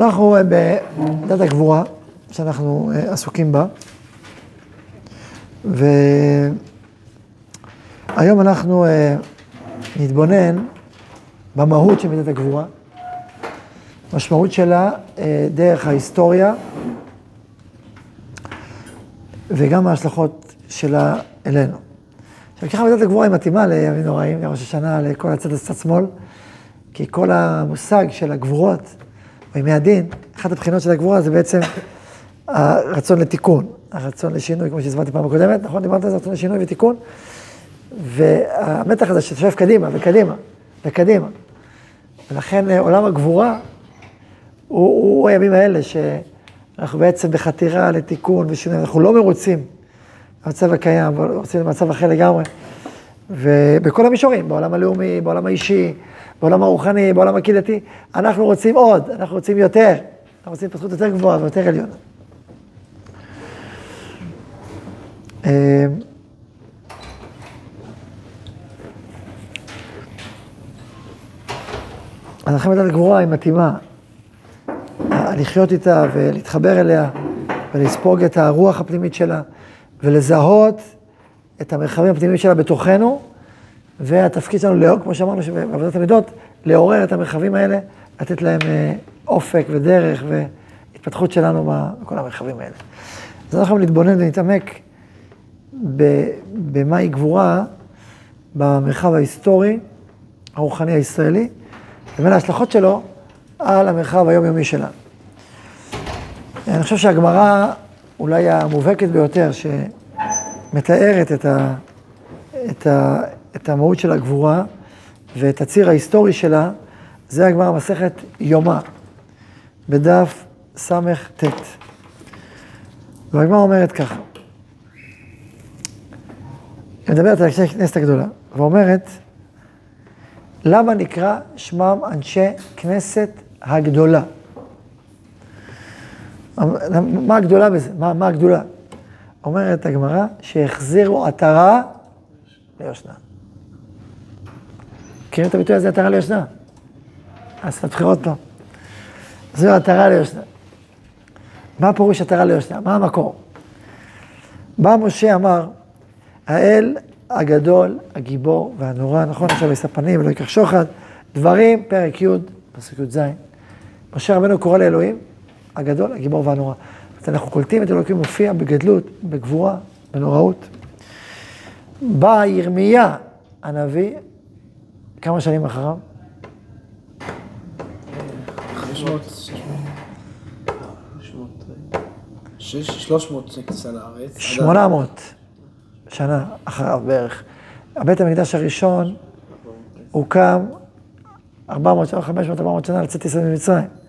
אנחנו בדת הגבורה, שאנחנו אה, עסוקים בה, והיום אנחנו אה, נתבונן במהות של מידת הגבורה, משמעות שלה אה, דרך ההיסטוריה וגם ההשלכות שלה אלינו. עכשיו, ככה מידת הגבורה היא מתאימה לימים נוראים, לראש השנה, לכל הצד הצד שמאל, כי כל המושג של הגבורות בימי הדין, אחת הבחינות של הגבורה זה בעצם הרצון לתיקון, הרצון לשינוי, כמו שהסברתי פעם הקודמת, נכון? דיברת על זה, רצון לשינוי ותיקון, והמתח הזה ששואף קדימה וקדימה וקדימה. ולכן אה, עולם הגבורה הוא, הוא הימים האלה שאנחנו בעצם בחתירה לתיקון ושינוי, אנחנו לא מרוצים במצב הקיים, רוצים למצב אחר לגמרי. ובכל המישורים, בעולם הלאומי, בעולם האישי, בעולם הרוחני, בעולם הקהילתי, אנחנו רוצים עוד, אנחנו רוצים יותר, אנחנו רוצים התפתחות יותר גבוהה ויותר עליונה. אמ, אז לכן מדת הגבורה היא מתאימה. לחיות איתה ולהתחבר אליה ולספוג את הרוח הפנימית שלה ולזהות את המרחבים הפנימיים שלה בתוכנו, והתפקיד שלנו, לאור, כמו שאמרנו בעבודת המידות, לעורר את המרחבים האלה, לתת להם אה, אופק ודרך והתפתחות שלנו בכל המרחבים האלה. אז אנחנו נתבונן ונתעמק במהי גבורה במרחב ההיסטורי, הרוחני הישראלי, לבין ההשלכות שלו על המרחב היומיומי שלנו. אני חושב שהגמרא אולי המובהקת ביותר, שמתארת את, ה, את, ה, את המהות של הגבורה ואת הציר ההיסטורי שלה, זה הגמרא מסכת יומא, בדף סט. והגמרא אומרת ככה, היא מדברת על אנשי כנסת הגדולה, ואומרת, למה נקרא שמם אנשי כנסת הגדולה? מה הגדולה בזה? מה, מה הגדולה? אומרת הגמרא, שהחזירו עטרה ליושנה. מכירים את הביטוי הזה, עטרה ליושנה? אז תתחיל עוד פעם. זו עטרה ליושנה. מה פירוש עטרה ליושנה? מה המקור? בא משה אמר, האל הגדול, הגיבור והנורא, נכון? עכשיו ישא פנים ולא ייקח שוחד, דברים, פרק י', פסוק י"ז. משה רבנו קורא לאלוהים, הגדול, הגיבור והנורא. אנחנו קולטים את אלוקים מופיע בגדלות, בגבורה, בנוראות. בא ירמיה הנביא, כמה שנים אחריו? 300 כניסה לארץ. 800 שנה אחריו בערך. הבית המקדש הראשון הוקם 400, 500, 400 שנה לצאת ישראל ממצרים.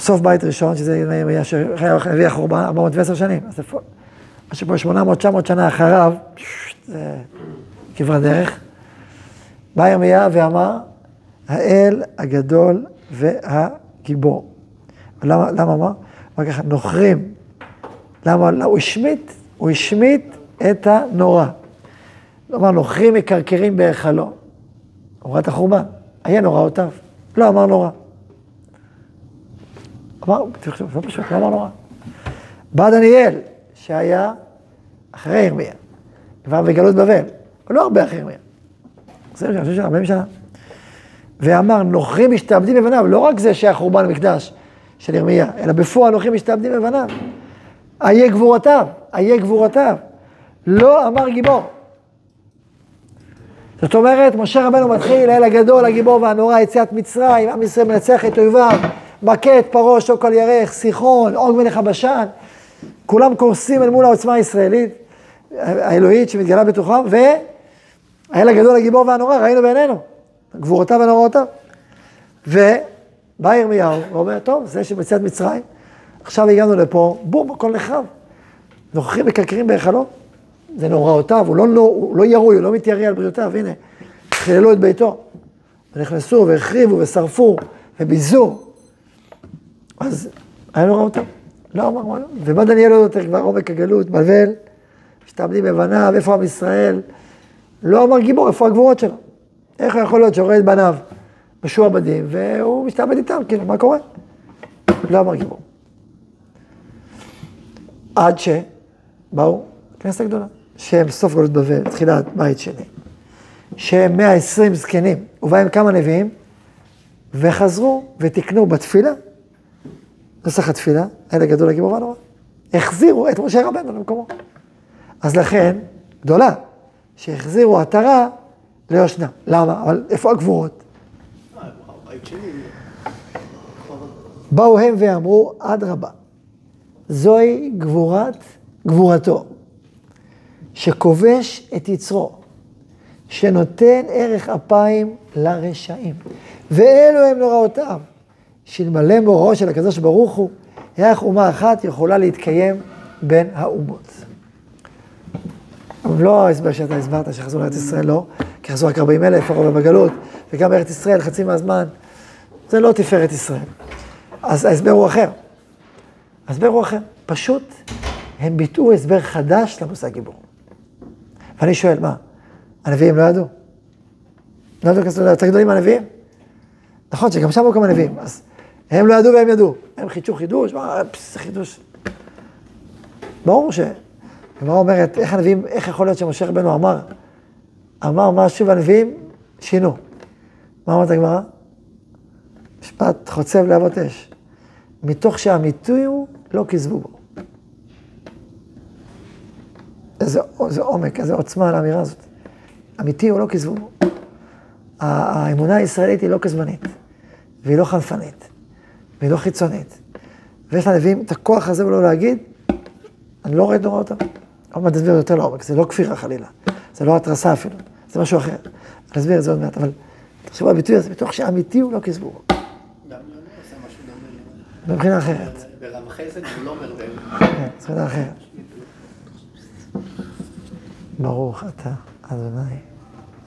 סוף בית ראשון, שזה שהביא החורבן, 410 שנים. אז משהו פה 800, 900 שנה אחריו, זה כברת דרך. בא ירמיה ואמר, האל הגדול והגיבור. למה, למה אמר? אמר ככה, נוכרים. למה? הוא השמיט, הוא השמיט את הנורא. אמר, נוכרים מקרקרים בהיכלו. הוא ראה את החורבן, היה נוראותיו. לא אמר נורא. אמר, לא פשוט, לא אמר נורא. בא דניאל, שהיה אחרי ירמיה, כבר בגלות בבל, לא הרבה אחרי ירמיה. זה אני חושב של 40 שנה. ואמר, נוכרים משתעבדים בבניו, לא רק זה שהיה חורבן המקדש של ירמיה, אלא בפועל נוכרים משתעבדים בבניו. איה גבורתיו, איה גבורתיו. לא אמר גיבור. זאת אומרת, משה רבנו מתחיל, האל הגדול, הגיבור והנורא, יציאת מצרים, עם ישראל מנצח את אויביו, את פרעה, שוק על ירך, סיחון, עוג מלך הבשן, כולם קורסים אל מול העוצמה הישראלית, האלוהית שמתגלה בתוכם, והאל הגדול, הגיבור והנורא, ראינו בעינינו, גבורותיו ונוראותיו. ובא ירמיהו ואומר, טוב, זה שביציאת מצרים, עכשיו הגענו לפה, בום, הכל נחרב. נוכחים מקרקרים בהיכלו, זה נוראותיו, הוא לא, לא, הוא לא ירוי, הוא לא מתיירא על בריאותיו, הנה, חיללו את ביתו. ונכנסו והחריבו ושרפו וביזו. אז היה נוראותיו. לא אמר מה, ובא דניאל עוד יותר כבר עומק הגלות, בבל, משתעבדים בבניו, איפה עם ישראל? לא אמר גיבור, איפה הגבורות שלו? איך יכול להיות שרואה את בניו משועבדים, והוא משתעבד איתם, כאילו, מה קורה? לא אמר גיבור. עד שבאו הכנסת הגדולה, שהם סוף גלות בבל, תחילת בית שני, שהם 120 זקנים, ובהם כמה נביאים, וחזרו ותיקנו בתפילה, נוסח התפילה, אלה גדול הגיבור והנורא, החזירו את משה רבנו למקומו. אז לכן, גדולה, שהחזירו עטרה ליושנה. למה? אבל איפה הגבורות? באו הם ואמרו, אדרבה, זוהי גבורת גבורתו, שכובש את יצרו, שנותן ערך אפיים לרשעים. ואלו הם נוראותיו, שאלמלא מורו של הקדוש ברוך הוא, איך אומה אחת יכולה להתקיים בין האומות. אבל לא ההסבר שאתה הסברת, שחזרו לארץ ישראל, לא, כי חזרו רק 40 אלף, הרוב בגלות, וגם בארץ ישראל חצי מהזמן, זה לא תפארת ישראל. אז ההסבר הוא אחר. ההסבר הוא אחר. פשוט הם ביטאו הסבר חדש למושג גיבור. ואני שואל, מה, הנביאים לא ידעו? לא ידעו כזה יותר גדולים מהנביאים? נכון שגם שם היו כמה נביאים, אז הם לא ידעו והם ידעו. הם חידשו חידוש, מה, פס, חידוש. ברור ש... הגמרא אומרת, איך הנביאים, איך יכול להיות שמשה רבנו אמר, אמר משהו והנביאים שינו. מה אומרת הגמרא? משפט חוצב להבות אש. מתוך שהאמיתי הוא, לא כזבו בו. איזה, איזה עומק, איזה עוצמה לאמירה הזאת. אמיתי הוא לא כזבו בו. האמונה הישראלית היא לא כזמנית, והיא לא חנפנית, והיא לא חיצונית. ויש לנביאים את הכוח הזה ולא להגיד, אני לא רואה את נוראותם. עוד מעט נסביר יותר לעומק, זה לא כפירה חלילה, זה לא התרסה אפילו, זה משהו אחר. אני אסביר את זה עוד מעט, אבל תחשבו על הביטוי הזה, מתוך שאמיתי הוא לא דומה. מבחינה אחרת. ברב חסד הוא לא אומר בהם. כן, מבחינה אחרת. ברוך אתה, אדוני,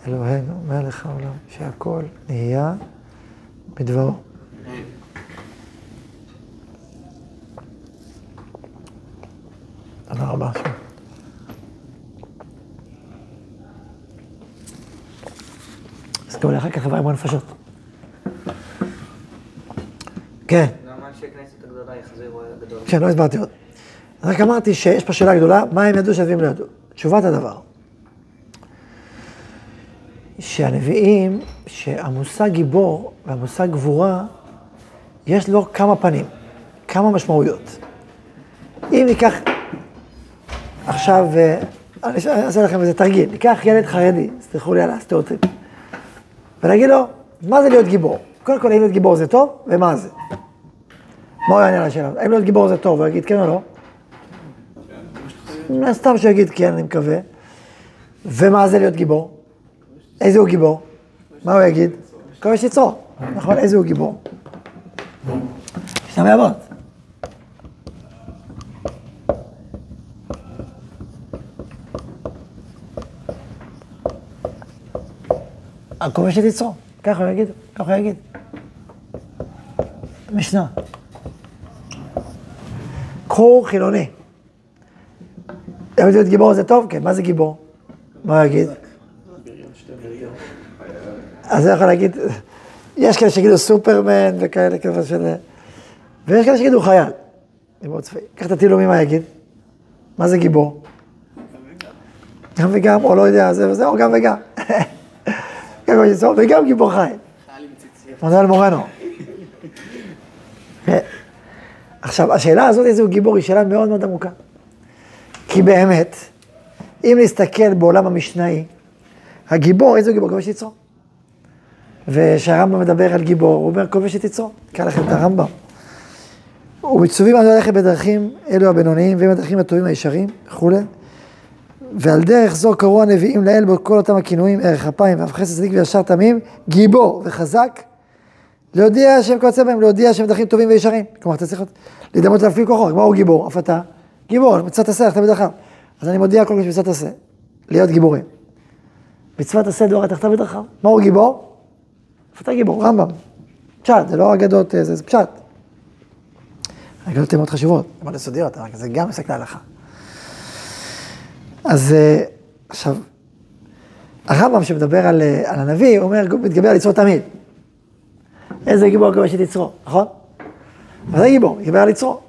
אלוהינו, מלך העולם, שהכל נהיה בדברו. תודה רבה. אז גם לאחר כך עם הנפשות. כן. למה אנשי כנסת הגדולה יחזירו הגדול? כן, לא הסברתי עוד. רק אמרתי שיש פה שאלה גדולה, מה הם ידעו שהנביאים לא ידעו? תשובת הדבר, שהנביאים, שהמושג גיבור והמושג גבורה, יש לו כמה פנים, כמה משמעויות. אם ניקח עכשיו, אה, אני אעשה לכם איזה תרגיל, ניקח ילד חרדי, סלחו לי על הסטריאוטיפ, ונגיד לו, מה זה להיות גיבור? קודם כל, האם להיות גיבור זה טוב, ומה זה? מה הוא יענה על השאלה? האם להיות גיבור זה טוב? הוא יגיד כן או לא? מן הסתם שהוא יגיד כן, אני מקווה. ומה זה להיות גיבור? איזה הוא גיבור? מה הוא יגיד? כובש יצרו. נכון? איזה הוא גיבור? ישנם אבות. הכובש את יצרו. ככה הוא יגיד, ככה הוא יגיד. משנה. קחו חילוני. להיות גיבור זה טוב? כן. מה זה גיבור? מה הוא יגיד? אז הוא יכול להגיד, יש כאלה שיגידו סופרמן וכאלה כזה של... ויש כאלה שיגידו חייל. גיבור צבאי. קח את הטילומי, מה יגיד? מה זה גיבור? גם וגם, או לא יודע, זה וזה, או גם וגם. גם וגם גיבור חי. מנואל מורנו. עכשיו, השאלה הזאת, איזה הוא גיבור, היא שאלה מאוד מאוד עמוקה. כי באמת, אם נסתכל בעולם המשנאי, הגיבור, איזה גיבור? כובש יצרו. וכשהרמב"ם מדבר על גיבור, הוא אומר כובש את יצרו. קרא לכם את הרמב"ם. ומצווים על ללכת בדרכים אלו הבינוניים, והם הדרכים הטובים הישרים וכולי. ועל דרך זו קראו הנביאים לאל בכל אותם הכינויים, ערך אפיים ואף חסד צדיק וישר תמים, גיבור וחזק, להודיע שהם כיוצא בהם, להודיע שהם דרכים טובים וישרים. כלומר, אתה צריך להידמות להפעיל כוחו, מהו גיבור? אף אתה? גיבור, מצוות עשה, לך בדרכיו. אז אני מודיע כל כך מצוות עשה, להיות גיבורים. מצוות עשה דור תחתיו בדרכיו. מהו גיבור? אף אתה גיבור, רמב"ם. פשט, זה לא אגדות, זה, פשט. האגדות הן מאוד חשובות, הן מאוד יסודיות, אבל זה גם עסק להלכה. אז עכשיו, הרמב"ם שמדבר על, על הנביא, הוא אומר, מתגבר על יצרו תמיד. איזה גיבור כובש את יצרו, נכון? אבל זה גיבור, גיבור על יצרו.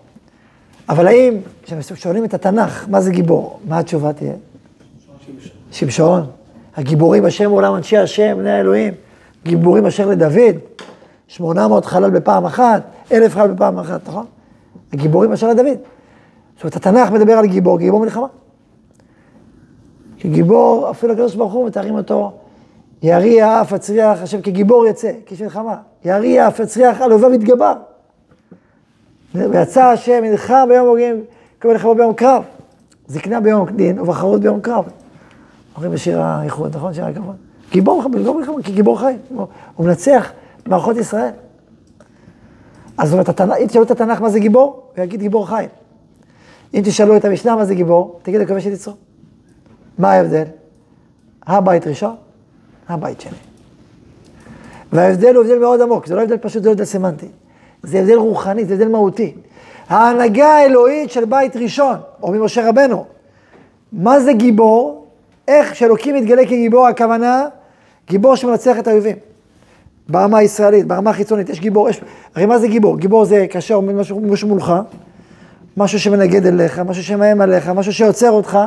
אבל האם, כששואלים את התנ"ך, מה זה גיבור? מה התשובה תהיה? שמשון. הגיבורים אשר מעולם אנשי השם, בני האלוהים. גיבורים אשר לדוד. 800 חלל בפעם אחת, אלף חלל בפעם אחת, נכון? הגיבורים אשר לדוד. זאת אומרת, התנ"ך מדבר על גיבור, גיבור מלחמה. כגיבור, אפילו הקדוש ברוך הוא מתארים אותו, יריע אף הצריח, השם כגיבור יצא, כאיש מלחמה. יריע אף הצריח, על אוהביו יתגבר. ויצא השם, נלחם ביום הוגים, כמו מלחמה ביום קרב. זקנה ביום דין ובחרות ביום קרב. אומרים בשיר האיחוד, נכון? שיר הכבוד. גיבור, גיבור מלחמה, כגיבור חיים. הוא מנצח מערכות ישראל. אז זאת אומרת, אם תשאלו את התנ"ך מה זה גיבור, הוא יגיד גיבור חיים. אם תשאלו את המשנה מה זה גיבור, תגיד לכובש את יצרו. מה ההבדל? הבית ראשון, הבית שני. וההבדל הוא הבדל מאוד עמוק, זה לא הבדל פשוט, זה לא הבדל סמנטי. זה הבדל רוחני, זה הבדל מהותי. ההנהגה האלוהית של בית ראשון, או ממשה רבנו. מה זה גיבור? איך שאלוקים מתגלה כגיבור, הכוונה, גיבור שמנצח את האויבים. ברמה הישראלית, ברמה החיצונית, יש גיבור, יש... הרי מה זה גיבור? גיבור זה כאשר עומד משהו, משהו מולך, משהו שמנגד אליך, משהו שמאיים עליך, משהו שעוצר אותך,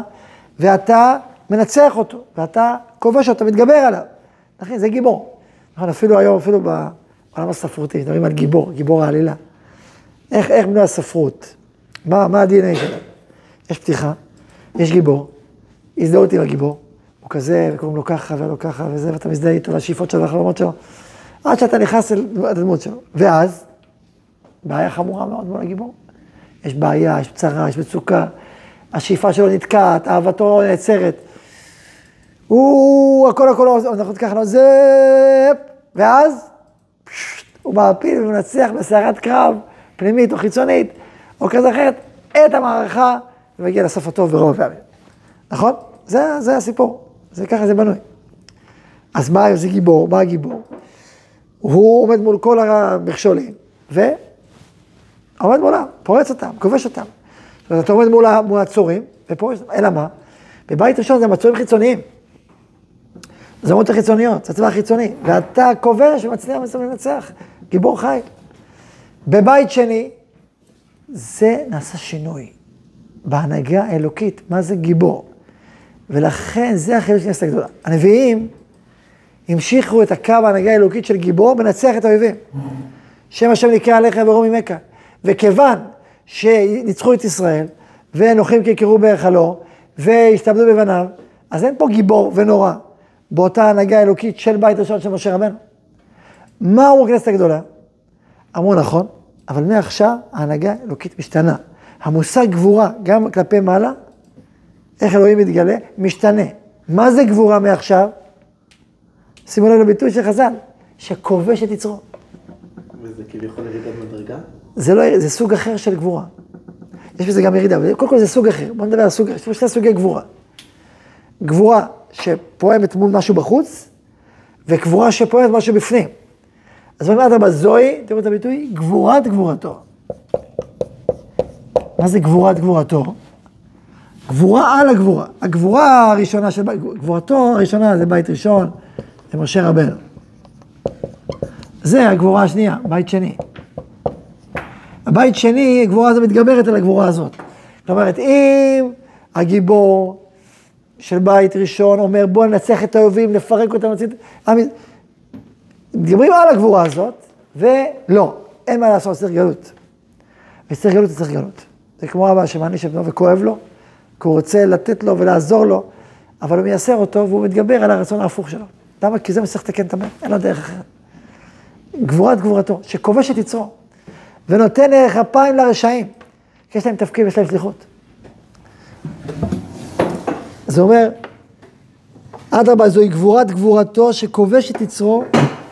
ואתה מנצח אותו, ואתה כובש אותו, מתגבר עליו. נכון, זה גיבור. נכון, אפילו היום, אפילו בעולם הספרותי, מדברים על גיבור, גיבור העלילה. איך, איך בנוי הספרות? מה, מה ה-DNA שלהם? יש פתיחה, יש גיבור, הזדהות עם הגיבור, הוא כזה, וקוראים לו ככה ולא ככה וזה, ואתה מזדהה איתו, והשאיפות שלו והחלומות שלו, עד שאתה נכנס אל הדמות שלו. ואז, בעיה חמורה מאוד מול הגיבור. יש בעיה, יש צרה, יש מצוקה, השאיפה שלו נתקעת, אהבתו נעצרת. הוא, הכל הכל, אנחנו לו זה, ואז הוא מעפיל ומנצח בסערת קרב, פנימית או חיצונית, או כזה אחרת, את המערכה, ומגיע לסוף הטוב ברוב פעמים. נכון? זה, זה הסיפור, זה ככה זה בנוי. אז מה זה גיבור? מה הגיבור? הוא עומד מול כל המכשולים, ועומד מולם, פורץ אותם, כובש אותם. אומרת, אתה עומד מול, הצורים, אותם, אלא מה? בבית ראשון זה מצורים חיצוניים. זה אומות החיצוניות, זה הצבא החיצוני, ואתה כובש ומצליח לנצח, גיבור חי. בבית שני, זה נעשה שינוי. בהנהגה האלוקית, מה זה גיבור? ולכן זה החילוש של הכנסת הגדולה. הנביאים המשיכו את הקו ההנהגה האלוקית של גיבור, מנצח את האויבים. שם השם נקרא עליך ורום ממכה. וכיוון שניצחו את ישראל, ונוחים כקראו בהיכלו, והשתעבדו בבניו, אז אין פה גיבור ונורא באותה הנהגה האלוקית של בית ראשון של משה רבנו. מה אמרו הכנסת הגדולה? אמרו נכון, אבל מעכשיו ההנהגה האלוקית משתנה. המושג גבורה, גם כלפי מעלה, איך אלוהים מתגלה, משתנה. מה זה גבורה מעכשיו? שימו לב לביטוי של חז"ל, שכובש את יצרו. וזה כביכול ירידת מדרגה? זה לא, זה סוג אחר של גבורה. יש בזה גם ירידה, אבל קודם כל זה סוג אחר. בואו נדבר על סוג, יש פה שני סוגי גבורה. גבורה שפועמת מול משהו בחוץ, וגבורה שפועמת משהו בפנים. אז אומרים אדרבה, זוהי, תראו את הביטוי, גבורת גבורתו. מה זה גבורת גבורתו? גבורה על הגבורה. הגבורה הראשונה של בית, גבורתו הראשונה זה בית ראשון, זה משה רבנו. זה הגבורה השנייה, בית שני. הבית שני, גבורה הזו מתגברת על הגבורה הזאת. זאת אומרת, אם הגיבור של בית ראשון אומר, בוא ננצח את האויבים, נפרק אותם, נצא... מדברים על הגבורה הזאת, ולא, אין מה לעשות, צריך גלות. וצריך גלות, צריך גלות. זה כמו אבא שמעניש את בנו וכואב לו, כי הוא רוצה לתת לו ולעזור לו, אבל הוא מייסר אותו והוא מתגבר על הרצון ההפוך שלו. למה? כי זה מצליח לתקן את המת, אין לו דרך אחרת. גבורת גבורתו, שכובש את יצרו, ונותן ערך אפיים לרשעים, כי יש להם תפקיד ויש להם שליחות. זה אומר, אדרבה, זוהי גבורת גבורתו שכובש את יצרו,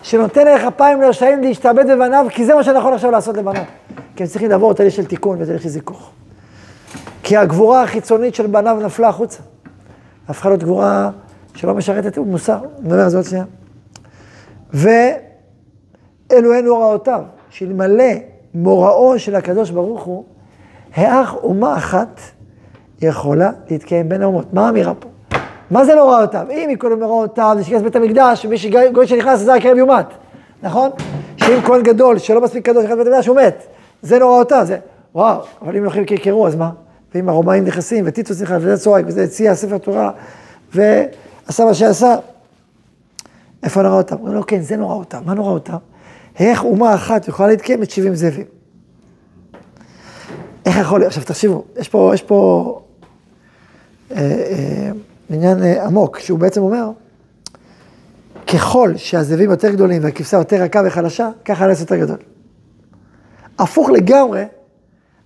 שנותן ערך אפיים לרשעים להשתעבד בבניו, כי זה מה שנכון עכשיו לעשות לבניו. כי הם צריכים לעבור תהליך של תיקון ותהליך של זיכוך. כי הגבורה החיצונית של בניו נפלה החוצה. הפכה להיות גבורה שלא משרתת מוסר, נדבר על זה עוד שנייה. ואלוהינו הוראותיו, שאלמלא מוראו של הקדוש ברוך הוא, האח אומה אחת יכולה להתקיים בין האומות. מה האמירה פה? מה זה מוראותיו? אם מכל מוראותיו זה שכנס בית המקדש, מי שגוי שנכנס לזה הקרב יומת, נכון? שאם כהן גדול שלא מספיק קדוש נכנס לבית המקדש הוא מת. זה נוראותה, זה, וואו, אבל אם הולכים קרקרו, אז מה? ואם הרומאים נכנסים, וטיטוס נכנס, וזה צורק, וזה הציע ספר תורה, ועשה מה שעשה, איפה נוראותם? אומרים לו, כן, זה נוראותם. מה נוראותם? איך אומה אחת יכולה להתקיים את 70 זאבים? איך יכול להיות? עכשיו תחשבו, יש פה, יש פה אה, אה, עניין אה, עמוק, שהוא בעצם אומר, ככל שהזאבים יותר גדולים והכבשה יותר רכה וחלשה, ככה הנס יותר גדול. הפוך לגמרי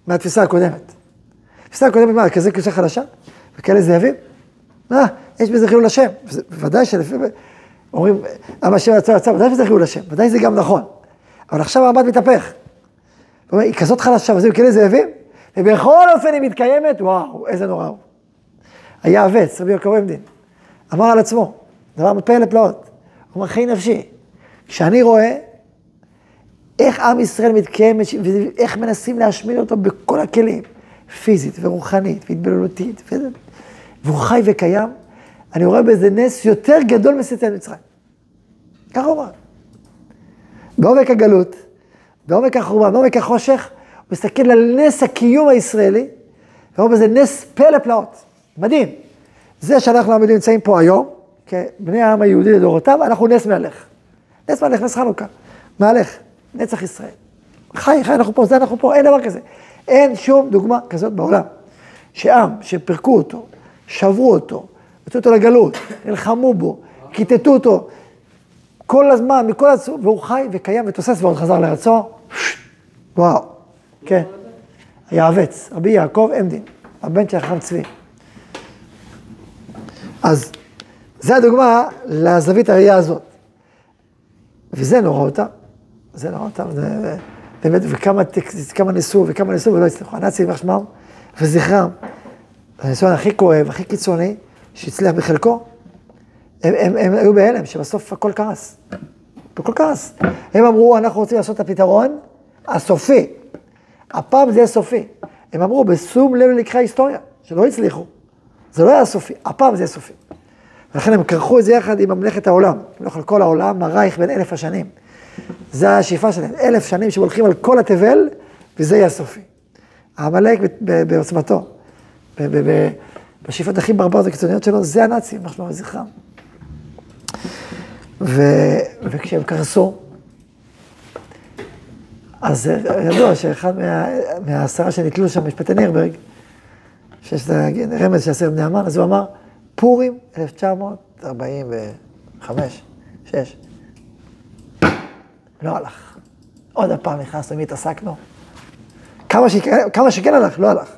מהתפיסה הקודמת. התפיסה הקודמת, מה, כזה כבשה חלשה? וכאלה זאבים? מה, יש בזה חילול השם. וזה- בוודאי שלפי... אומרים, עם השם יצא יצא, ודאי שזה חילול השם, ודאי זה גם נכון. אבל עכשיו המבט מתהפך. הוא אומר, היא כזאת חלשה, וזה כאלה זאבים, ובכל אופן היא מתקיימת, וואו, איזה נורא הוא. היה אבץ, רבי יעקב עמדין, אמר על עצמו, דבר מפלא לפלאות, הוא אומר, חיי נפשי, כשאני רואה איך עם ישראל מתקיים, ואיך מנסים להשמיד אותו בכל הכלים, פיזית ורוחנית והתבללותית, והוא חי וקיים, אני רואה בזה נס יותר גדול מסרטן מצרים. ככה הוא אמר. בעומק הגלות, בעומק החורבן, בעומק החושך, הוא מסתכל על נס הקיום הישראלי, ורואה בזה נס פלא פלאות. מדהים. זה שאנחנו העמידים נמצאים פה היום, כבני העם היהודי לדורותיו, אנחנו נס מהלך. נס מהלך, נס חנוכה. מהלך, נצח ישראל. חי, חי, אנחנו פה, זה אנחנו פה, אין דבר כזה. אין שום דוגמה כזאת בעולם. שעם שפירקו אותו, שברו אותו, הוציאו אותו לגלות, נלחמו בו, כיתתו אותו, כל הזמן, מכל הצור, והוא חי וקיים ותוסס ועוד חזר לארצו. וואו, כן. יעבץ, רבי יעקב עמדין, הבן של חכם צבי. אז זה הדוגמה לזווית הראייה הזאת. וזה נורא אותה, זה נורא אותה, באמת, וכמה, ניסו וכמה ניסו ולא הצליחו. הנאצים, יימח שמם וזכרם, הניסיון הכי כואב, הכי קיצוני, שהצליח בחלקו, הם, הם, הם היו בהלם, שבסוף הכל קרס. הכל קרס. הם אמרו, אנחנו רוצים לעשות את הפתרון הסופי. הפעם זה יהיה סופי. הם אמרו, בשום לב ללקחי ההיסטוריה, שלא הצליחו. זה לא היה סופי, הפעם זה יהיה סופי. ולכן הם כרכו את זה יחד עם ממלכת העולם. מלוך על כל העולם, הרייך בין אלף השנים. זה השאיפה שלהם, אלף שנים שהולכים על כל התבל, וזה יהיה הסופי. העמלק בעוצמתו, בשאיפות הכי ברברות וקיצוניות שלו, זה הנאצים, מה שלומם וזכרם. ו- וכשהם קרסו, אז ידוע שאחד מה, מהעשרה שנתלו שם, משפטי נירברג, שיש את הרמז של עשרת בני המן, אז הוא אמר, פורים 1945, 6. לא הלך. עוד הפעם נכנסנו, מי התעסקנו? כמה, שכן, כמה שכן הלך, לא הלך.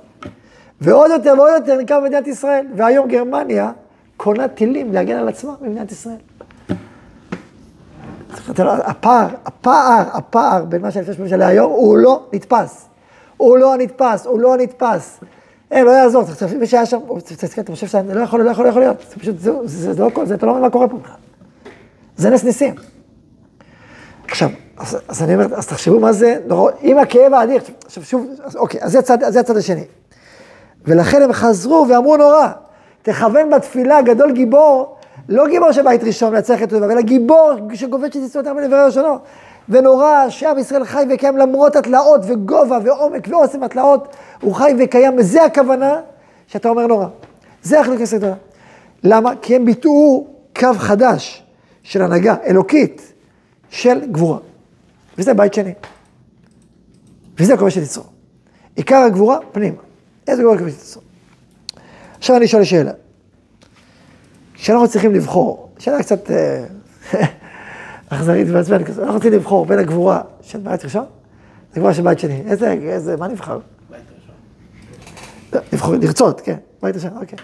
ועוד יותר ועוד יותר נקרא מדינת ישראל. והיום גרמניה קונה טילים להגן על עצמה במדינת ישראל. הפער, הפער, הפער בין מה שלפני שמונה שנה להיום, הוא לא נתפס. הוא לא נתפס, הוא לא נתפס. אין, לא יעזור, מי שהיה שם, אתה חושב שזה לא יכול, לא יכול, לא יכול להיות. זה פשוט, זה, לא, זה, אתה לא מבין מה קורה פה בכלל. זה נס ניסים. עכשיו, אז, אני אומר, אז תחשבו מה זה עם הכאב האדיר, עכשיו שוב, אוקיי, אז זה הצד השני. ולכן הם חזרו ואמרו נורא, תכוון בתפילה גדול גיבור, לא גיבור של בית ראשון מנצח את אויביו, אלא גיבור שגובש את יסודותם בדברי ראשונו. ונורא שעם ישראל חי וקיים למרות התלאות וגובה ועומק ואוסם התלאות, הוא חי וקיים, וזה הכוונה שאתה אומר נורא. זה החלק כנסת גדולה. למה? כי הם ביטאו קו חדש של הנהגה אלוקית של גבורה. וזה בית שני. וזה הכובש של יצרו. עיקר הגבורה, פנימה. איזה גבורה הכובש של יצרו? עכשיו אני שואל שאלה. כשאנחנו צריכים לבחור, שאלה קצת אה, אכזרית ומעצבנת כזאת, אנחנו רוצים לבחור בין הגבורה של בית ראשון לגבורה של בית שני. איזה, איזה, מה נבחר? בית ראשון. לא, לבחור, לרצות, כן, בית ראשון, אוקיי.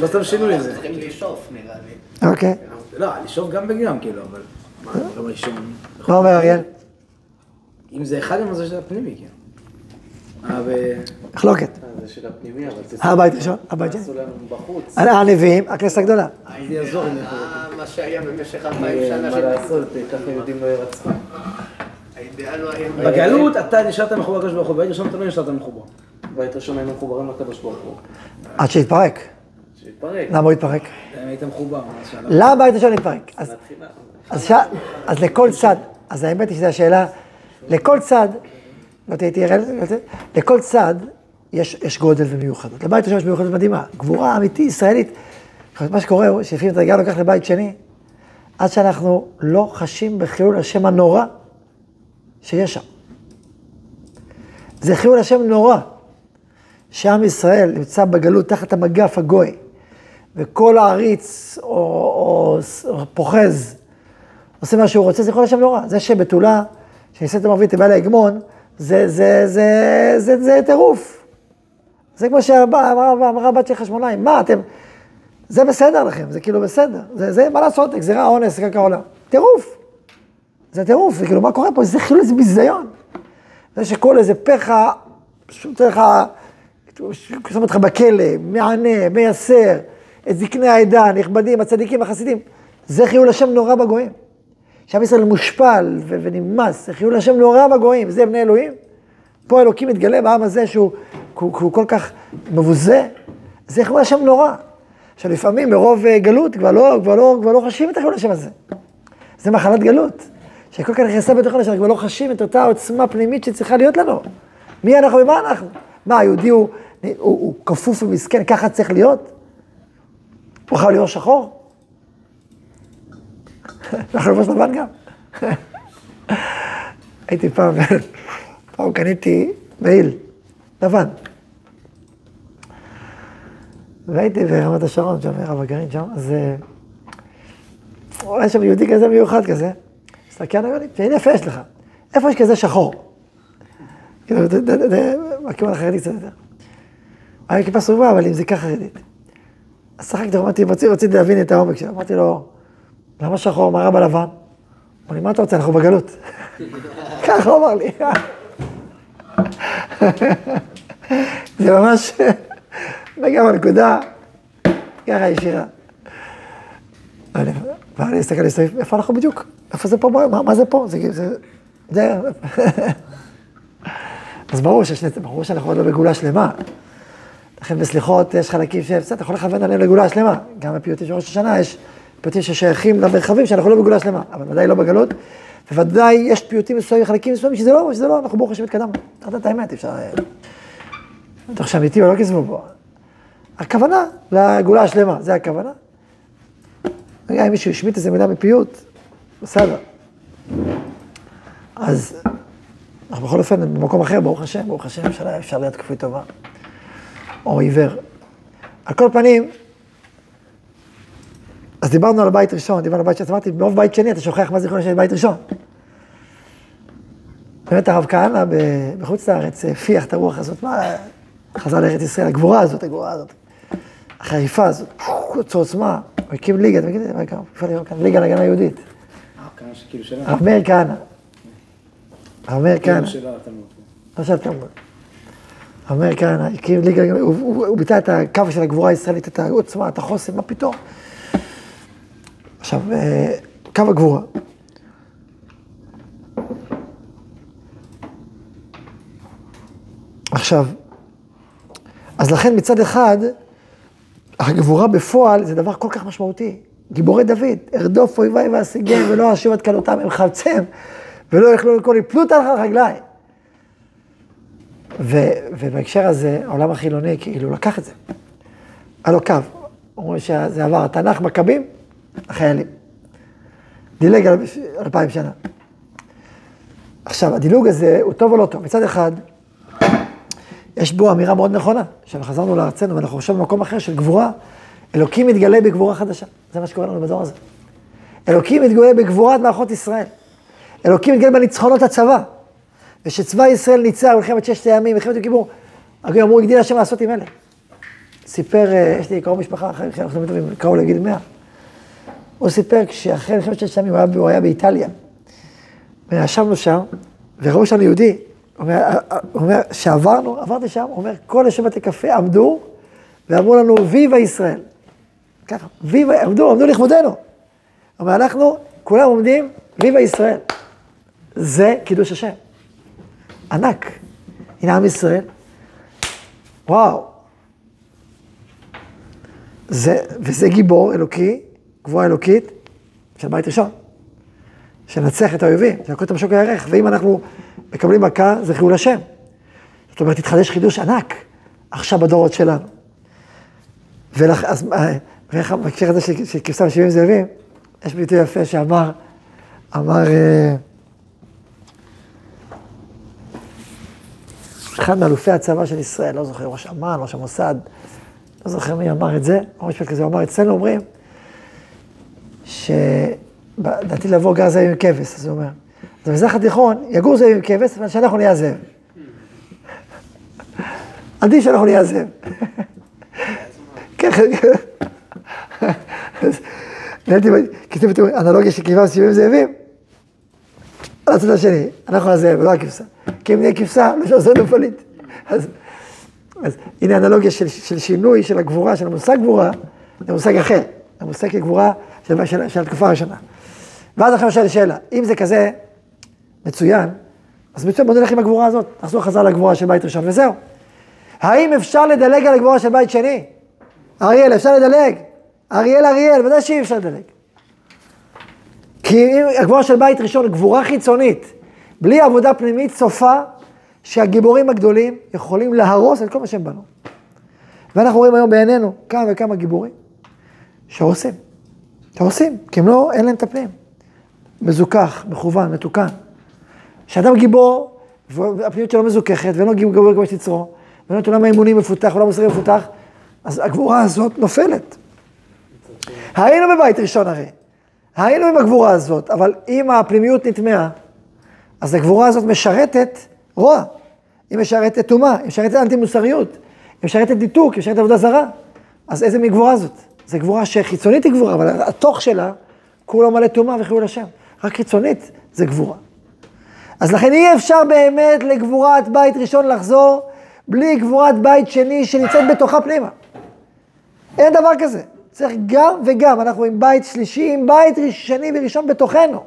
לא סתם שינוי לזה. צריכים לשאוף, נראה לי. אוקיי. לא, לשאוף גם וגם, כאילו, אבל... מה, ראשון. מה אומר אריאל? אם זה אחד, אז זה הפנימי, כאילו. אה. מחלוקת. אה, זה של הפנימי, אבל זה... הבית ראשון, הבית בחוץ. הנביאים, הכנסת הגדולה. אה, מה שהיה במשך אלפיים שנה. מה של- לעשות, ככה יהודים לא ירצחו. בגלות אתה נשארת מחובר לקדוש ברוך הוא, בעת ראשון אתה לא נשארת מחובר. בית ראשון היינו מחוברים לקדוש ברוך הוא. עד שהתפרק. שהתפרק. למה הוא התפרק? היית מחובר. למה בית ראשון התפרק? אז לכל צד, אז האמת היא שזו השאלה, לכל צד תהיה תהיה רל- לכל צד יש, יש גודל ומיוחדות. לבית ראשון יש מיוחדות מדהימה, גבורה אמיתית, ישראלית. מה שקורה הוא שלפעמים אתה גם לוקח לבית שני, עד שאנחנו לא חשים בחילול השם הנורא שיש שם. זה חילול השם נורא, שעם ישראל נמצא בגלות תחת המגף הגוי, וכל העריץ או, או, או פוחז עושה מה שהוא רוצה, זה חילול השם נורא. זה שבתולה, שניסית מרבית לבעלי ההגמון, זה, זה, זה, זה, זה, זה טירוף. זה כמו שאמרה הבת של חשמונאים, מה אתם, זה בסדר לכם, זה כאילו בסדר, זה, זה מה לעשות, גזירה, אונס, קרקע עולם. טירוף. זה טירוף, זה כאילו, מה קורה פה? זה חילול, זה ביזיון. זה שכל איזה פחה, פשוט לך, שם אותך בכלא, מענה, מייסר, את זקני העדה, הנכבדים, הצדיקים, החסידים. זה חילול השם נורא בגויים. שעם ישראל מושפל ו- ונמאס, זה חילול השם נורא בגויים, זה בני אלוהים. פה אלוקים מתגלה בעם הזה שהוא הוא, הוא כל כך מבוזה, זה חילול השם נורא. עכשיו לפעמים מרוב אה, גלות כבר לא, כבר לא, כבר לא חשים את החילול השם הזה. זה מחלת גלות, שכל כך נכנסה בתוכנו, שאנחנו כבר לא חשים את אותה עוצמה פנימית שצריכה להיות לנו. מי אנחנו ומה אנחנו? מה, היהודי הוא, הוא, הוא כפוף ומסכן, ככה צריך להיות? הוא חייב להיות שחור? לבוש לבן גם. הייתי פעם, פעם קניתי מעיל, לבן. והייתי ברמת השרון, שם רב הגרעין שם, אז אה, היה שם יהודי כזה מיוחד כזה, הסתכל עליי, אמר לי, יפה יש לך, איפה יש כזה שחור? כאילו, ד- ד- ד- בכיוון החרדי קצת יותר. היה כיפה סרובה, אבל עם זיקה חרדית. אז צחקתי, אמרתי, רציתי להבין את העומק שלו, אמרתי לו, למה שחור? מה רע בלבן? אמר לי, מה אתה רוצה, אנחנו בגלות. ככה הוא אמר לי. זה ממש, נגע בנקודה, ככה ישירה. ואני מסתכל מסביב, איפה אנחנו בדיוק? איפה זה פה? מה, מה זה פה? זה, זה, זה... אז ברור, שיש, ברור שאנחנו עוד לא בגאולה שלמה. לכן בסליחות יש חלקים אתה יכול לכוון עליהם לגאולה שלמה. גם בפיוטים של ראש השנה יש פיוטים ששייכים למרחבים שאנחנו לא בגאולה שלמה, אבל ודאי לא בגלות. וודאי יש פיוטים מסוימים, חלקים מסוימים, שזה לא, שזה לא, אנחנו ברוך השם התקדמנו. צריך לדעת את האמת, אפשר... אתה חושב אמיתי או לא כסבו פה. הכוונה לגאולה השלמה, זה הכוונה. רגע, אם מישהו השמיט איזה מילה מפיוט, בסדר. אז אנחנו בכל אופן במקום אחר, ברוך השם, ברוך השם, אפשר להיות כפוי טובה. או עיוור. על כל פנים, אז דיברנו על הבית ראשון, דיברנו על הבית שני, אז אמרתי, מרוב בית שני אתה שוכח מה זה יכול להיות בית ראשון. באמת הרב כהנא בחוץ לארץ הפיח את הרוח הזאת, מה, חזר לארץ ישראל, הגבורה הזאת, הגבורה הזאת, החריפה הזאת, יוצא עוצמה, הוא הקים ליגה, אתה מכיר את זה? כאן, ליגה להגנה יהודית. אה. הרב מאיר כהנא. הרב מאיר כהנא. כאילו לא. לא שאלת כמובן. הרב מאיר כהנא הקים ליגה, הוא ביטא את הקו של הגבורה הישראלית, את העוצמה, את החוסן, מה פתאום. עכשיו, אה, קו הגבורה. עכשיו, אז לכן מצד אחד, הגבורה בפועל זה דבר כל כך משמעותי. גיבורי דוד, ארדוף אויביי ואשיגם ולא אשיב עד כלותם, הם חלצם ולא יכלו לכל יפלו תחת רגליי. ו- ובהקשר הזה, העולם החילוני כאילו לקח את זה. היה לו קו, אומרים שזה עבר התנ"ך, מכבים, החיילים. דילג על אלפיים שנה. עכשיו, הדילוג הזה הוא טוב או לא טוב? מצד אחד, יש בו אמירה מאוד נכונה, שחזרנו לארצנו ואנחנו עכשיו במקום אחר של גבורה, אלוקים מתגלה בגבורה חדשה. זה מה שקורה לנו בדור הזה. אלוקים מתגלה בגבורת מערכות ישראל. אלוקים מתגלה בניצחונות הצבא. ושצבא ישראל ניצח במלחמת ששת הימים, מלחמת יום כיפור, אמרו, הגדיל השם לעשות עם אלה. סיפר, אה, יש לי קרוב משפחה, אחרי אנחנו טובים, קרוב לגיל 100. הוא סיפר כשאחרי מלחמת ששת הימים הוא היה, באיטליה. וישבנו שם, וראו שם יהודי. הוא אומר, הוא אומר, שעברנו, עברתי שם, הוא אומר, כל יושבי בתי קפה עמדו, ואמרו לנו, ויבה ישראל. ככה, ויבה, עמדו, עמדו לכבודנו. הוא אומר, אנחנו, כולם עומדים, ויבה ישראל. זה קידוש השם. ענק. הנה עם ישראל. וואו. זה, וזה גיבור אלוקי, גבוהה אלוקית, של בית ראשון. שנצח את האויבים, שנקוד את המשוק הירך, ואם אנחנו מקבלים מכה, זה חילול השם. זאת אומרת, התחדש חידוש ענק, עכשיו בדורות שלנו. ולכ... אז אה, ואיך בהקשר הזה של, של כבשה ושבעים זאבים, יש ביטוי יפה שאמר, אמר, אה, אחד מאלופי הצבא של ישראל, לא זוכר, ראש אמ"ן, ראש המוסד, לא זוכר מי אמר את זה, או משפט כזה, הוא אמר, אצלנו אומרים, שלדעתי לבוא גר זאב עם כבש, אז הוא אומר, אז במזרח התיכון יגור זאב עם כבש, אבל שאנחנו נהיה זאב. עדיף שאנחנו נהיה זאב. אז נהייתי, כתוב את אנלוגיה של כבשה ושבעים זאבים, על הצד השני, אנחנו הזאב ולא הכבשה. כי אם נהיה כבשה, לא שעושה פליט. אז, הנה אנלוגיה של, שינוי של הגבורה, של המושג גבורה, זה מושג אחר, המושג גבורה של, של, של התקופה הראשונה. ואז עכשיו שואל שאלה, אם זה כזה מצוין, אז מצוין, בוא נלך עם הגבורה הזאת, נחזור חזרה לגבורה של בית ראשון וזהו. האם אפשר לדלג על הגבורה של בית שני? אריאל, אפשר לדלג? אריאל, אריאל, ודאי שאי אפשר לדלג. כי אם הגבורה של בית ראשון, גבורה חיצונית, בלי עבודה פנימית, סופה שהגיבורים הגדולים יכולים להרוס את כל מה שהם בנו. ואנחנו רואים היום בעינינו כמה וכמה גיבורים שהורסים. שהורסים, כי הם לא, אין להם את הפנים. מזוכח, מכוון, מתוקן. כשאדם גיבור, והפנימיות שלו מזוככת, ואין לו גיבור כמו שתצרו, ואין לו את עולם האמוני מפותח, עולם מוסרי מפותח, אז הגבורה הזאת נופלת. היינו בבית ראשון הרי. היינו עם הגבורה הזאת, אבל אם הפנימיות נטמעה, אז הגבורה הזאת משרתת רוע. היא משרתת טומאה, היא משרתת אנטי מוסריות, היא משרתת ניתוק, היא משרתת עבודה זרה. אז איזה מגבורה זאת? זו גבורה שחיצונית היא גבורה, אבל התוך שלה כולו מלא טומאה וחילול השם. רק חיצונית זה גבורה. אז לכן אי אפשר באמת לגבורת בית ראשון לחזור בלי גבורת בית שני שנמצאת בתוכה פנימה. אין דבר כזה. צריך גם וגם, אנחנו עם בית שלישי, עם בית שני וראשון בתוכנו.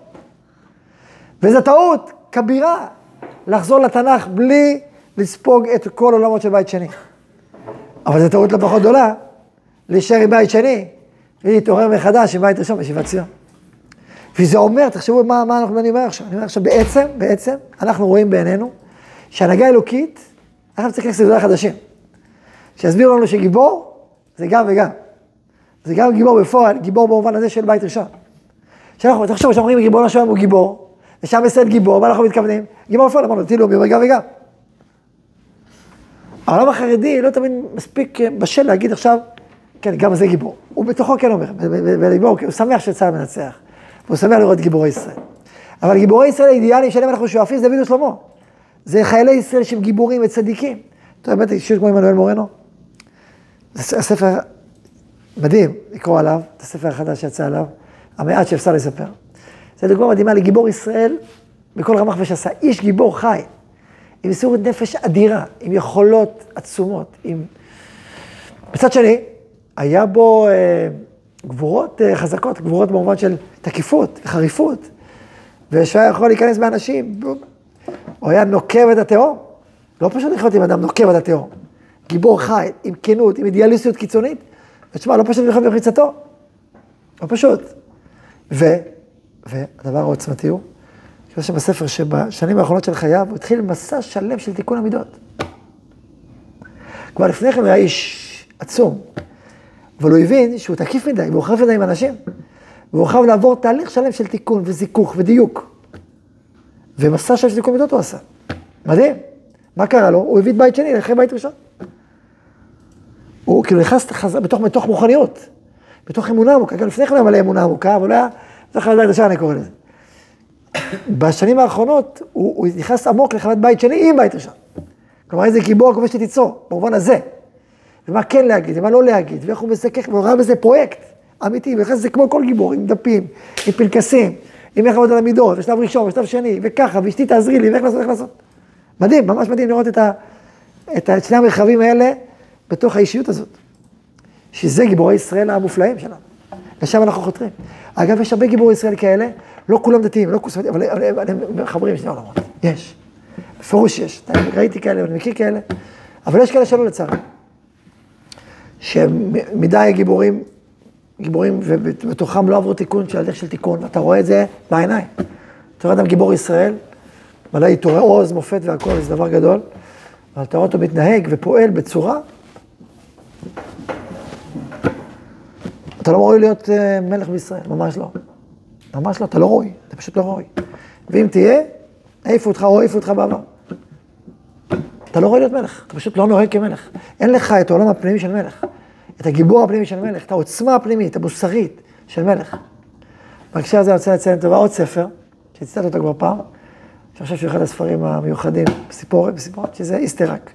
וזו טעות כבירה לחזור לתנ"ך בלי לספוג את כל עולמות של בית שני. אבל זו טעות לא פחות גדולה, להישאר עם בית שני, ולהתעורר מחדש עם בית ראשון בישיבת ציון. וזה אומר, תחשבו מה, מה אנחנו, אני אומר עכשיו, אני אומר עכשיו, בעצם, בעצם, אנחנו רואים בעינינו שהנהגה אלוקית, אנחנו צריכים להכניס לדברים חדשים. שיסבירו לנו שגיבור זה גם וגם. זה גם גיבור בפועל, גיבור במובן הזה של בית ראשון. שאנחנו, תחשוב, כשאומרים גיבור השם הוא גיבור, ושם ישראל גיבור, מה אנחנו מתכוונים? גיבור בפועל, אמרנו, תהיו לאומי, גם וגם. העולם החרדי לא תמיד מספיק בשל להגיד עכשיו, כן, גם זה גיבור. הוא בתוכו כן אומר, וגיבור, הוא שמח שצה"ל מנצח, והוא שמח לראות גיבורי ישראל. אבל גיבורי ישראל האידיאליים שלהם אנחנו שואפים זה דוד ושלמה. זה חיילי ישראל שהם גיבורים וצדיקים. אתה יודע, באמת, אישיות כמו עמנואל מורנו. זה הספר מדהים לקרוא עליו, את הספר החדש שיצא עליו, המעט שאפשר לספר. זה דוגמה מדהימה לגיבור ישראל בכל רמ"ח ושסה. איש גיבור חי, עם מסירות נפש אדירה, עם יכולות עצומות. עם... מצד שני, היה בו אה, גבורות אה, חזקות, גבורות במובן של תקיפות וחריפות, ושהיה יכול להיכנס באנשים, הוא היה נוקב את התהום. לא פשוט לחיות עם אדם נוקב את התהום. גיבור חי, עם כנות, עם אידיאליסטיות קיצונית. ותשמע, לא פשוט לחיות במחיצתו. לא פשוט. ו, והדבר העוצמתי הוא, יש שם בספר שבשנים האחרונות של חייו, הוא התחיל מסע שלם של תיקון המידות. כבר לפני כן הוא היה איש עצום, אבל הוא הבין שהוא תקיף מדי, והוא חייב מדי עם אנשים. והוא חייב לעבור תהליך שלם של תיקון וזיכוך ודיוק. ומסע של תיקון מידות הוא עשה. מדהים. מה קרה לו? הוא הביא את בית שני אחרי בית ראשון. הוא כאילו נכנס בתוך, בתוך מוכניות, בתוך אמונה עמוקה, גם לפני כן היה מלא אמונה עמוקה, אבל היה, בתוך בית ראשון אני קורא לזה. בשנים האחרונות הוא, הוא נכנס עמוק לחמת בית שני עם בית ראשון. כלומר, איזה גיבור הכובש שתיצור, במובן הזה. ומה כן להגיד, ומה לא להגיד, ואיך הוא מזכך, והוא ראה בזה פרויקט אמיתי, ונכנס לזה כמו כל גיבור, עם דפים, עם פנקסים, עם איך לעבוד על המידות, ושלב ראשון, ושלב שני, וככה, ואשתי תעזרי לי, ואיך לעשות, איך לעשות. מדהים, ממש מדהים לראות את, ה, את שני המרחבים האלה בתוך האישיות הזאת. שזה גיבורי ישראל המופלאים שלנו. לשם אנחנו חותרים. אגב, יש הרבה גיבורי ישראל כאלה, לא כולם דתיים, לא כולם, אבל הם מחברים שני עולמות. יש. בפירוש יש. ראיתי כאלה, אני מכיר כאלה, אבל יש כאלה שלא לצערי. שמדי גיבורים, גיבורים, ובתוכם לא עברו תיקון של הדרך של תיקון, ואתה רואה את זה בעיניים. אתה רואה אדם גיבור ישראל, מלא עיטורי עוז, מופת והכל, זה דבר גדול. אבל אתה רואה אותו מתנהג ופועל בצורה, אתה לא ראוי להיות אה, מלך בישראל, ממש לא. ממש לא, אתה לא ראוי, אתה פשוט לא ראוי. ואם תהיה, העיפו אותך או העיפו אותך בעבר. אתה לא ראוי להיות מלך, אתה פשוט לא נוהג כמלך. אין לך את העולם הפנימי של מלך, את הגיבור הפנימי של מלך, את העוצמה הפנימית, המוסרית של מלך. בהקשר הזה אני רוצה לציין טובה עוד ספר, שהצטטתי אותו כבר פעם, שאני חושב שהוא אחד הספרים המיוחדים בסיפור, בסיפורת, שזה איסטראק.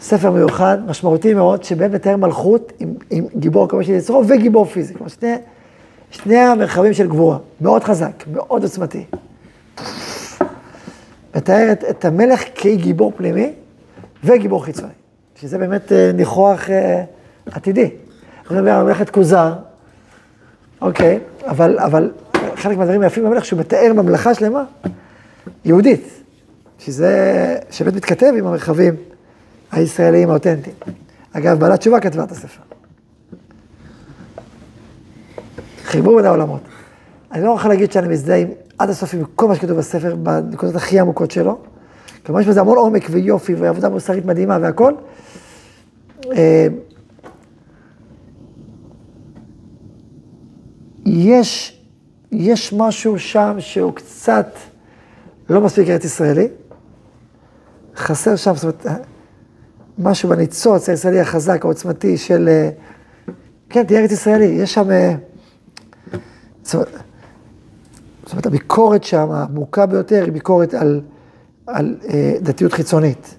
ספר מיוחד, משמעותי מאוד, שבאמת מתאר מלכות עם, עם גיבור כמו של יצרו וגיבור פיזי. כלומר, שני, שני המרחבים של גבורה, מאוד חזק, מאוד עוצמתי. מתאר את, את המלך כגיבור פנימי וגיבור חיצוני, שזה באמת אה, ניחוח אה, עתידי. אני מדבר על ממלכת כוזר, אוקיי, אבל, אבל חלק מהדברים היפים במלך שהוא מתאר ממלכה שלמה, יהודית, שזה, שבאמת מתכתב עם המרחבים הישראליים האותנטיים. אגב, בעלת תשובה כתבה את הספר. חיבור בין העולמות. אני לא יכול להגיד שאני מזדהה עם עד הסוף עם כל מה שכתוב בספר, בנקודות הכי עמוקות שלו. כלומר, יש בזה המון עומק ויופי ועבודה מוסרית מדהימה והכל. אה, יש, יש משהו שם שהוא קצת לא מספיק ארץ ישראלי. חסר שם, זאת אומרת, משהו בניצוץ הישראלי החזק, העוצמתי של... אה, כן, תהיה ארץ ישראלי, יש שם... אה, זאת אומרת, זאת אומרת, הביקורת שם, העמוקה ביותר, היא ביקורת על, על אה, דתיות חיצונית.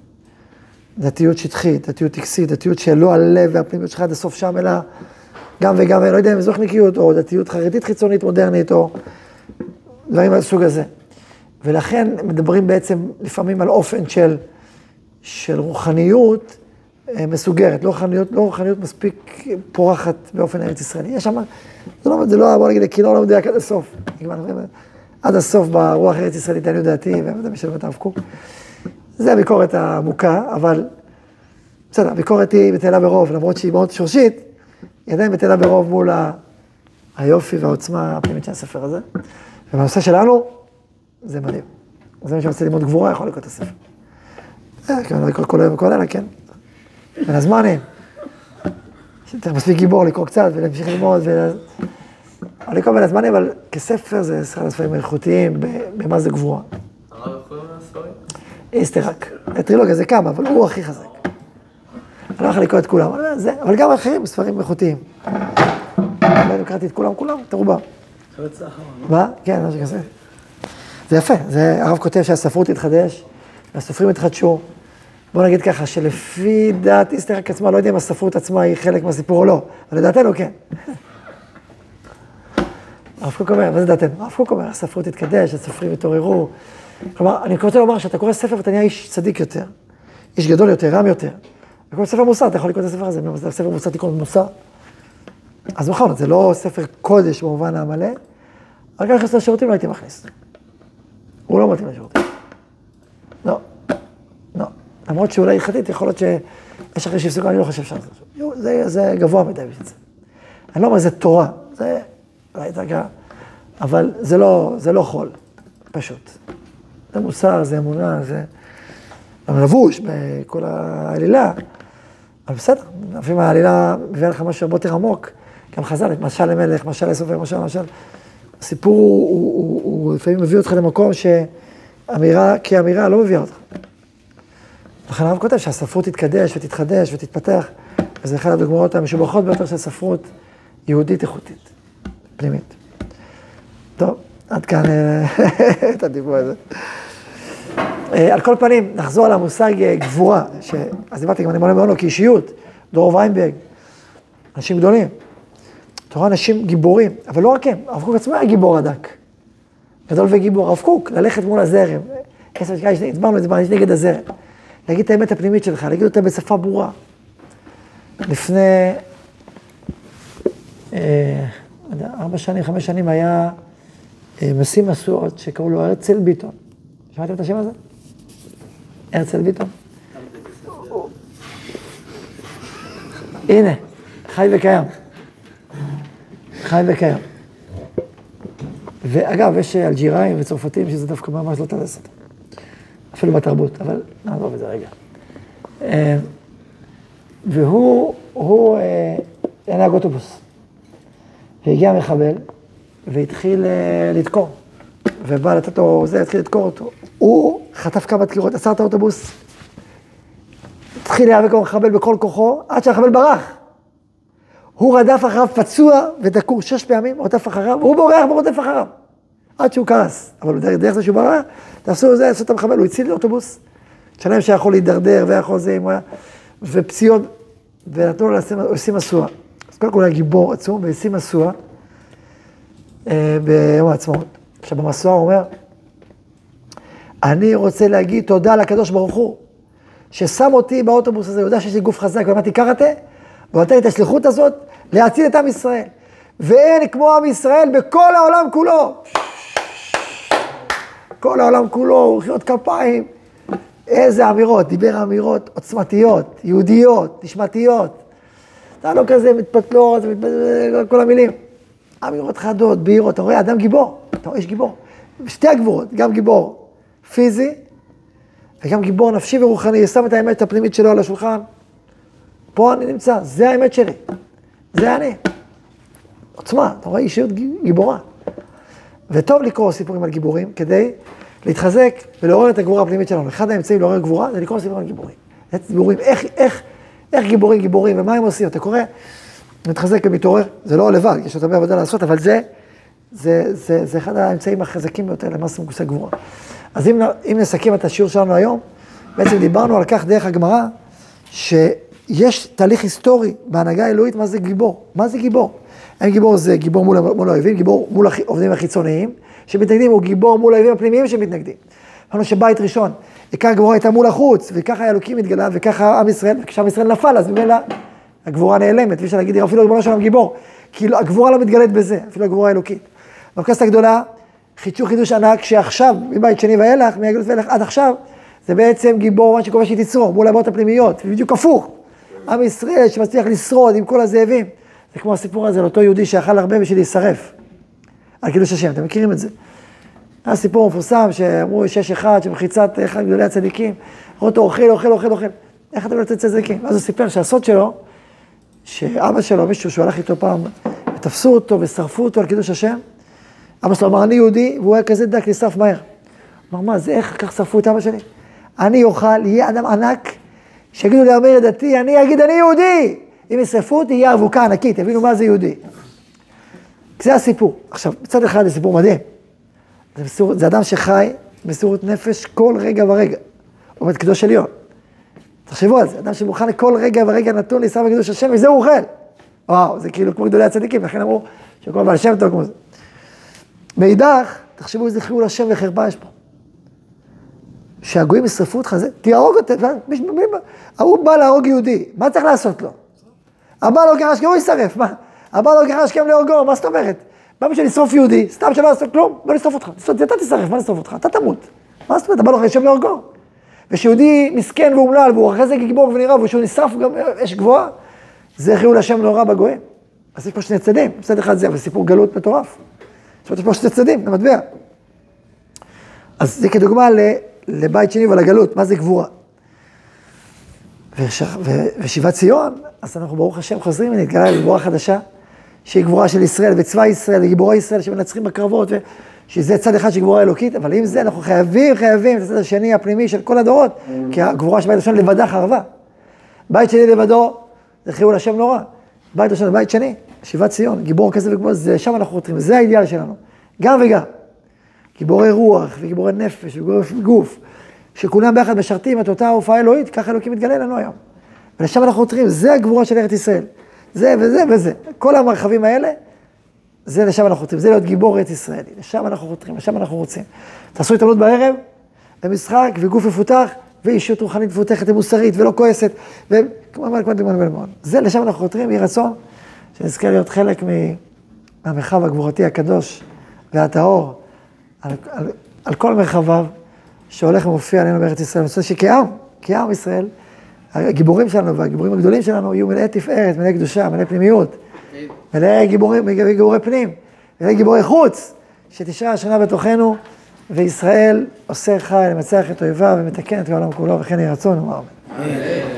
דתיות שטחית, דתיות טקסית, דתיות שלא הלב והפנימיות שלך עד הסוף שם, אלא גם וגם, לא יודע אם זוכניקיות, או דתיות חרדית חיצונית מודרנית, או דברים מהסוג הזה. ולכן מדברים בעצם לפעמים על אופן של, של רוחניות מסוגרת, לא רוחניות, לא רוחניות מספיק פורחת באופן ארץ ישראלי. יש שם, זה לא, זה לא, בוא נגיד, כאילו לא מדויק עד הסוף. עד הסוף ברוח ארץ ישראלית, אני דעתי, ובוודאי משלמת הרב קוק. זה הביקורת העמוקה, אבל בסדר, הביקורת היא בטלה ברוב, למרות שהיא מאוד שורשית, היא עדיין בטלה ברוב מול ה... היופי והעוצמה הפנימית של הספר הזה. ובנושא שלנו, זה מדהים. זה מי שרוצה ללמוד גבורה, יכול לקרוא את הספר. אה, כן, לא לקרוא כל היום וכל לילה, כן. בין הזמנים. צריך מספיק גיבור לקרוא קצת ולהמשיך ללמוד. ו... אבל לקרוא בין הזמנים, אבל כספר זה אחד הספרים האיכותיים במה זה גבורה. הרב קוראים לספרים? איסטראק. הטרילוגיה זה כמה, אבל הוא הכי חזק. אני לא יכול לקרוא את כולם, אבל, זה, אבל גם אחרים ספרים איכותיים. לא קראתי את כולם, כולם, את רובם. מה? כן, משהו כזה. זה יפה, זה הרב כותב שהספרות תתחדש, והסופרים יתחדשו. בוא נגיד ככה, שלפי דעת איסטראק עצמה, לא יודע אם הספרות עצמה היא חלק מהסיפור או לא, אבל לדעתנו כן. הרב קוק אומר, מה זה דעתנו? הרב קוק אומר, הספרות תתקדש, הסופרים יתעוררו. כלומר, אני רוצה לומר שאתה קורא ספר ואתה נהיה איש צדיק יותר, איש גדול יותר, רם יותר. אתה קורא ספר מוסר, אתה יכול לקרוא את הספר הזה, זה ספר מוסר תיקון מוסר. אז נכון, זה לא ספר קודש במובן המלא, רק נכנס לשירותים לא הייתי מכניס. הוא לא מתאים לשירותים. למרות שאולי הלכתית, יכול להיות שיש אחרי שיפסקו, אני לא חושב שזה. זה, זה גבוה מדי בשביל זה. אני לא אומר, זה תורה, זה אולי דרגה, אבל זה לא, זה לא חול, פשוט. זה מוסר, זה אמונה, זה גם לבוש בכל העלילה. אבל בסדר, לפעמים העלילה מביאה לך משהו הרבה יותר עמוק. גם חז"ל, משל למלך, משל לסופר, משל, משל. הסיפור הוא, הוא, הוא, הוא לפעמים מביא אותך למקום שאמירה כאמירה לא מביאה אותך. לכן הרב כותב שהספרות תתקדש ותתחדש ותתפתח, וזה אחת הדוגמאות המשובחות ביותר של ספרות יהודית איכותית, פנימית. טוב, עד כאן אה, את הדיבור הזה. אה, על כל פנים, נחזור למושג אה, גבורה. אז דיברתי גם אני מונה מאוד כאישיות, דרור ויינברג, אנשים גדולים. אתה רואה אנשים גיבורים, אבל לא רק הם, הרב קוק עצמו היה גיבור הדק. גדול וגיבור, הרב קוק, ללכת מול הזרם. הסברנו את זה, נגד הזרם. להגיד את האמת הפנימית שלך, להגיד אותה בשפה ברורה. לפני, אה, ארבע שנים, חמש שנים היה אה, משיא משואות שקראו לו הרצל ביטון. שמעתם את השם הזה? הרצל ביטון? הנה, חי וקיים. חי וקיים. ואגב, יש אלג'יראים וצרפתים שזה דווקא ממש לא טלס אותם. אפילו בתרבות, אבל נעזוב את זה רגע. אה, והוא, הוא אה, היה נהג אוטובוס. והגיע מחבל, והתחיל אה, לדקור. ובא לתת לו, זה, התחיל לדקור אותו. הוא חטף כמה דקירות, עצר את האוטובוס, התחיל להיאבק עם המחבל בכל כוחו, עד שהמחבל ברח. הוא רדף אחריו פצוע ודקור שש פעמים, רודף אחריו, הוא בורח ורודף אחריו. עד שהוא קרס. אבל דרך, זה שהוא ברח, תעשו זה, עשו את המחבל, הוא הציל אוטובוס. שלם שיכול להידרדר ויכול זה. ופציעות, ונתנו לו לשים משואה. אז קודם כל הוא היה גיבור עצום, והשים משואה אה, ביום העצמאות. עכשיו במשואה הוא אומר, אני רוצה להגיד תודה לקדוש ברוך הוא, ששם אותי באוטובוס הזה, הוא יודע שיש לי גוף חזק ולמדתי קראטה, והוא נתן לי את השליחות הזאת להציל את עם ישראל. ואין כמו עם ישראל בכל העולם כולו. כל העולם כולו, מחיאות כפיים. איזה אמירות, דיבר אמירות עוצמתיות, יהודיות, נשמתיות. אתה לא כזה מתפתלות, כל המילים. אמירות חדות, בהירות, אתה רואה אדם גיבור, אתה רואה, יש גיבור. שתי הגבורות, גם גיבור פיזי וגם גיבור נפשי ורוחני, שם את האמת הפנימית שלו על השולחן. פה אני נמצא, זה האמת שלי, זה אני. עוצמה, אתה רואה אישיות גיבורה. וטוב לקרוא סיפורים על גיבורים כדי להתחזק ולעורר את הגבורה הפנימית שלנו. אחד האמצעים לעורר גבורה זה לקרוא סיפורים על גיבורים. גיבורים, איך, איך, איך גיבורים גיבורים ומה הם עושים? אתה קורא, מתחזק ומתעורר, זה לא לבד, יש עוד הרבה עבודה לעשות, אבל זה, זה, זה, זה אחד האמצעים החזקים ביותר למעשה מושג גבורה. אז אם, אם נסכם את השיעור שלנו היום, בעצם דיברנו על כך דרך הגמרא, שיש תהליך היסטורי בהנהגה האלוהית, מה זה גיבור? מה זה גיבור? האם גיבור זה גיבור מול, מול האויבים, גיבור מול העובדים החיצוניים שמתנגדים, או גיבור מול האויבים הפנימיים שמתנגדים. אמרנו שבית ראשון, עיקר הגבורה הייתה מול החוץ, וככה האלוקים התגלה, וככה עם ישראל, וכשעם ישראל נפל, אז ממילא הגבורה נעלמת, ואי אפשר להגיד, אפילו הגבורה שלנו גיבור, כי לא, הגבורה לא מתגלית בזה, אפילו הגבורה האלוקית. בכנסת הגדולה, חידשו חידוש ענק, שעכשיו, מבית שני ואילך, מהגלות ואילך עד עכשיו, זה בעצם גיבור, מה שקובע שהיא תצרור, מול הבאות הפנימיות, בדיוק הפוך. עם ישראל שמצליח לשרוד עם כל הזאבים. זה כמו הסיפור הזה על אותו יהודי שאכל הרבה בשביל להישרף. על קידוש השם, אתם מכירים את זה. היה סיפור מפורסם, שאמרו שיש אחד שמחיצת אחד גדולי הצדיקים, ראו אותו אוכל, אוכל, אוכל, אוכל. איך אתה לא יוצא צדיקים? ואז הוא סיפר שהסוד שלו, שאבא שלו, מישהו שהוא הלך איתו פעם, ותפסו אותו ושרפו אותו על קידוש השם, אבא שלו אמר, אני יהודי, והוא היה כזה דק, נשרף מהר. אמר, מה זה, איך כך שרפו את אבא שלי? אני אוכל, יהיה אדם ענק, שיגידו לי, אמיר דתי, אני אגיד, אני יהודי. אם ישרפו אותי, יהיה אבוקה ענקית, יבינו מה זה יהודי. זה הסיפור. עכשיו, מצד אחד זה סיפור מדהים. זה, מסור, זה אדם שחי במסירות נפש כל רגע ורגע. עומד קדוש עליון. תחשבו על זה, אדם שמוכן כל רגע ורגע נתון להישרף בקדוש השם, וזה הוא אוכל. וואו, זה כאילו כמו גדולי הצדיקים, לכן אמרו שכל בעל שם טוב כמו זה. מאידך, תחשבו איזה חילול השם וחרפה יש פה. שהגויים ישרפו אותך, זה, תהרוג אותם, ההוא בא להרוג יהודי, מה צריך לעשות לו? הבא לא גרש גם הוא יישרף, מה? הבא לא גרש גם להורגו, מה זאת אומרת? בא בשביל לשרוף יהודי, סתם שלא יעשה כלום, בוא נשרוף אותך. אתה תשרף, מה לשרוף אותך? אתה תמות. מה זאת אומרת? הבא לא חשב להורגו. ושיהודי מסכן ואומלל, והוא אחרי זה גיבור ונראה, ושהוא נשרף גם אש גבוהה, זה חילול השם נורא בגויים. אז יש פה שני צדדים, צד אחד זה, אבל סיפור גלות מטורף. יש פה שני צדדים, למטבע. אז זה כדוגמה לבית שני ולגלות, מה זה גבורה. ושיבת ציון, אז אנחנו ברוך השם חוזרים ונתגלה לגבורה חדשה, שהיא גבורה של ישראל וצבא ישראל וגיבורי ישראל שמנצחים בקרבות, שזה צד אחד של גבורה אלוקית, אבל עם זה אנחנו חייבים, חייבים את הצד השני הפנימי של כל הדורות, כי הגבורה של בית ראשון לבדה חרבה. בית שני לבדו זה חילול השם נורא. בית ראשון ובית שני, שיבת ציון, גיבור כזה וגבורה, זה שם אנחנו חותרים, זה האידיאל שלנו. גם וגם. גיבורי רוח וגיבורי נפש וגיבורי גוף, שכולם ביחד משרתים את אותה הופעה אלוהית, ככה אלוקים מתגלה לנו היום. ולשם אנחנו חותרים, זה הגבורה של ארץ ישראל. זה וזה וזה. כל המרחבים האלה, זה לשם אנחנו חותרים, זה להיות גיבור ארץ ישראלי. לשם אנחנו חותרים, לשם אנחנו רוצים. תעשו התעמלות בערב, ומשחק, וגוף מפותח, ואישיות רוחנית מפותחת ומוסרית, ולא כועסת, וכמובן, כמובן, כמובן, כמובן. זה, לשם אנחנו חותרים, יהי רצון, שנזכה להיות חלק מהמרחב הגבורתי הקדוש והטהור, על, על, על כל מרחביו, שהולך ומופיע עלינו בארץ ישראל. אני רוצה שכעם, כעם ישראל, הגיבורים שלנו והגיבורים הגדולים שלנו יהיו מלאי תפארת, מלאי קדושה, מלאי פנימיות, מלאי גיבורים, גיבורי פנים, מלאי גיבורי חוץ, שתשרה השנה בתוכנו, וישראל עושה חי למצח את אויביו ומתקן את העולם כולו, וכן יהי רצון, אמר. אמן.